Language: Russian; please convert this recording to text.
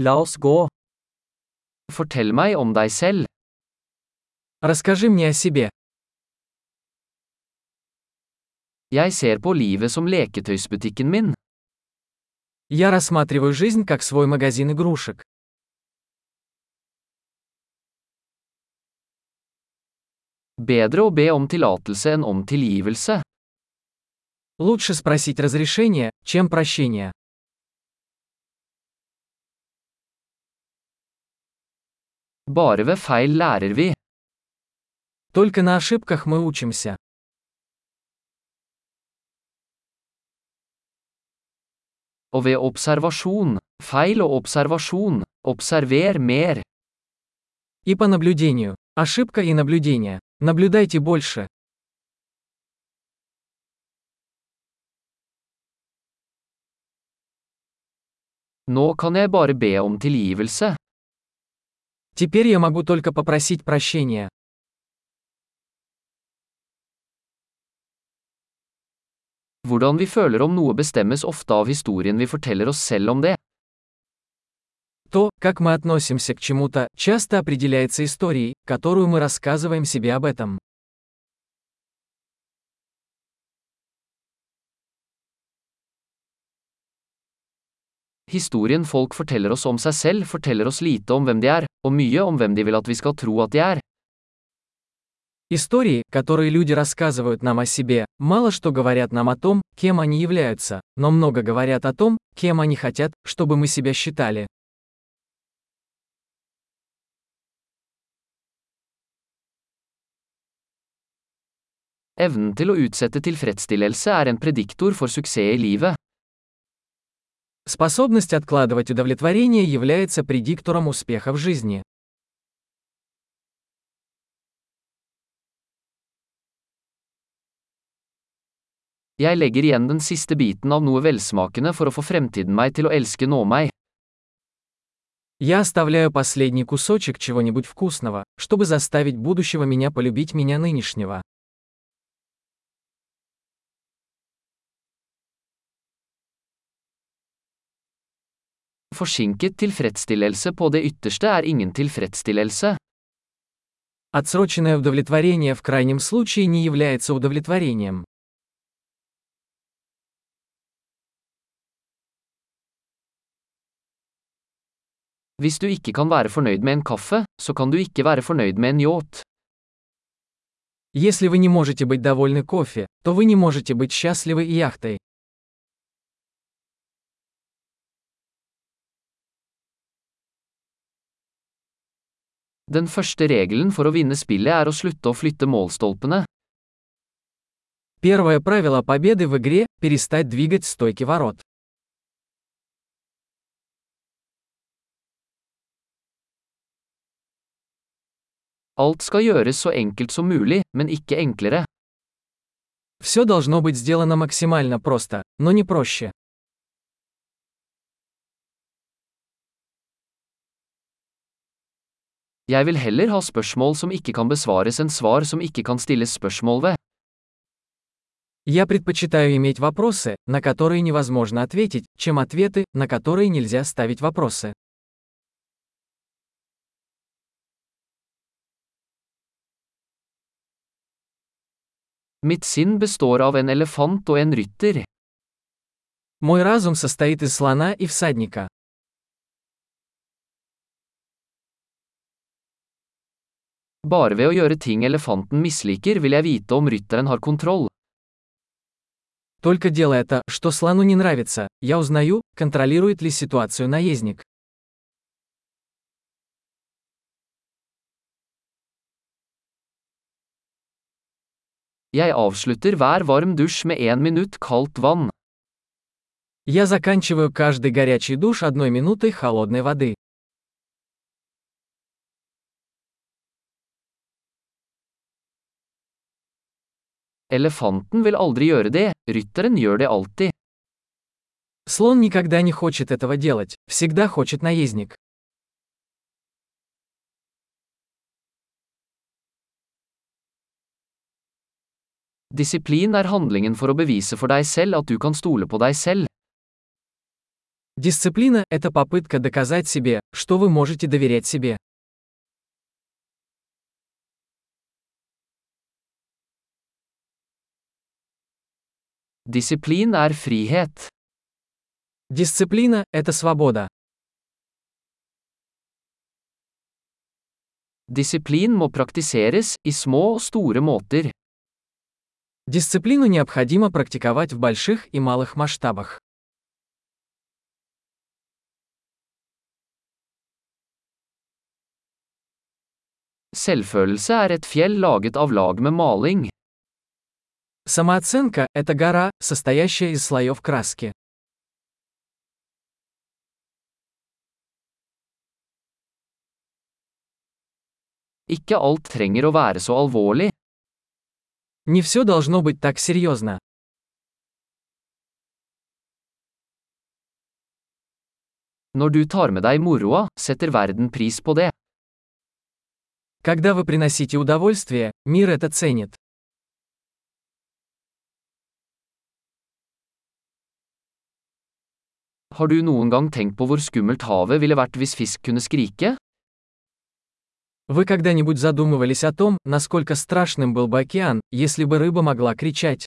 La oss gå. Fortell meg om deg selv. Расскажи мне о себе. Jeg ser på livet som leketøysbutikken min. Я рассматриваю жизнь как свой магазин игрушек. Bedre å be om tillatelse enn om tilgivelse. Лучше спросить разрешение, чем прощение. Bare ved feil lærer vi. Только на ошибках мы учимся. Og ved observasjon, feil og observasjon, observer mer. И по наблюдению. Ошибка и наблюдение. Наблюдайте больше. Nå kan jeg bare be om tilgivelse. Теперь я могу только попросить прощения. Hvordan vi føler om noe bestemmes ofte av historien vi forteller oss selv om det. То, как мы относимся к чему-то, часто определяется историей, которую мы рассказываем себе об этом. Historien folk forteller oss om seg selv forteller oss lite om hvem de er, og mye om hvem de vil at vi skal tro at de er. Истории, которые люди рассказывают нам о себе, мало что говорят нам о том, кем они являются, но много говорят о том, кем они хотят, чтобы мы себя считали. Evnen til å utsette tilfredsstillelse er en prediktor for suksess i livet. Способность откладывать удовлетворение является предиктором успеха в жизни. Jeg legger igjen den siste biten av noe velsmakende for å få fremtiden meg til å elske nå meg. Я оставляю последний кусочек чего-нибудь вкусного, чтобы заставить будущего меня полюбить меня нынешнего. Forsinket tilfredsstillelse på det ytterste er ingen tilfredsstillelse. Отсроченное удовлетворение в крайнем случае не является удовлетворением. Hvis du ikke kan være fornøyd med en kaffe, så kan du ikke være fornøyd med en yacht. Если вы не можете быть довольны кофе, то вы не можете быть счастливы яхтой. Den første regelen for å vinne spillet er å slutte å flytte målstolpene. Первое правило победы в игре – перестать двигать стойки ворот. Alt skal gjøres så enkelt som mulig, men ikke enklere. Все должно быть сделано максимально просто, но не проще. Jeg vil heller ha spørsmål som ikke kan besvares enn svar som ikke kan stilles spørsmål ved. Я предпочитаю иметь вопросы, на которые невозможно ответить, чем ответы, на которые нельзя ставить вопросы. Mitt sinn består av en elefant og en rytter. Мой разум состоит из слона и всадника. Bare ved å gjøre ting elefanten misliker vil jeg vite om rytteren har kontroll. Только делая то, что слону не нравится, я узнаю, контролирует ли ситуацию наездник. Jeg avslutter hver varm dusj med én minutt kaldt vann. Я заканчиваю каждый горячий душ одной минутой холодной воды. Elefanten vil aldri gjøre det, rytteren gjør det alltid. Слон никогда не хочет этого делать, всегда хочет наездник. Disiplin er handlingen for å bevise for deg selv at du kan stole på deg selv. Дисциплина – это попытка доказать себе, что вы можете доверять себе. Disiplin er frihet. Дисциплина – это свобода. Disiplin må praktiseres i små og store måter. Дисциплину необходимо практиковать в больших и малых масштабах. Selvfølelse er et fjell laget av lag med maling. Самооценка – это гора, состоящая из слоев краски. Ikke alt trenger å være så alvorlig. Не все должно быть так серьезно. Når du tar med deg moroa, setter verden pris på det. Когда вы приносите удовольствие, мир это ценит. Har du noen gang tenkt på hvor skummelt havet ville vært hvis fisk kunne skrike? Вы когда-нибудь задумывались о том, насколько страшным был бы океан, если бы рыба могла кричать?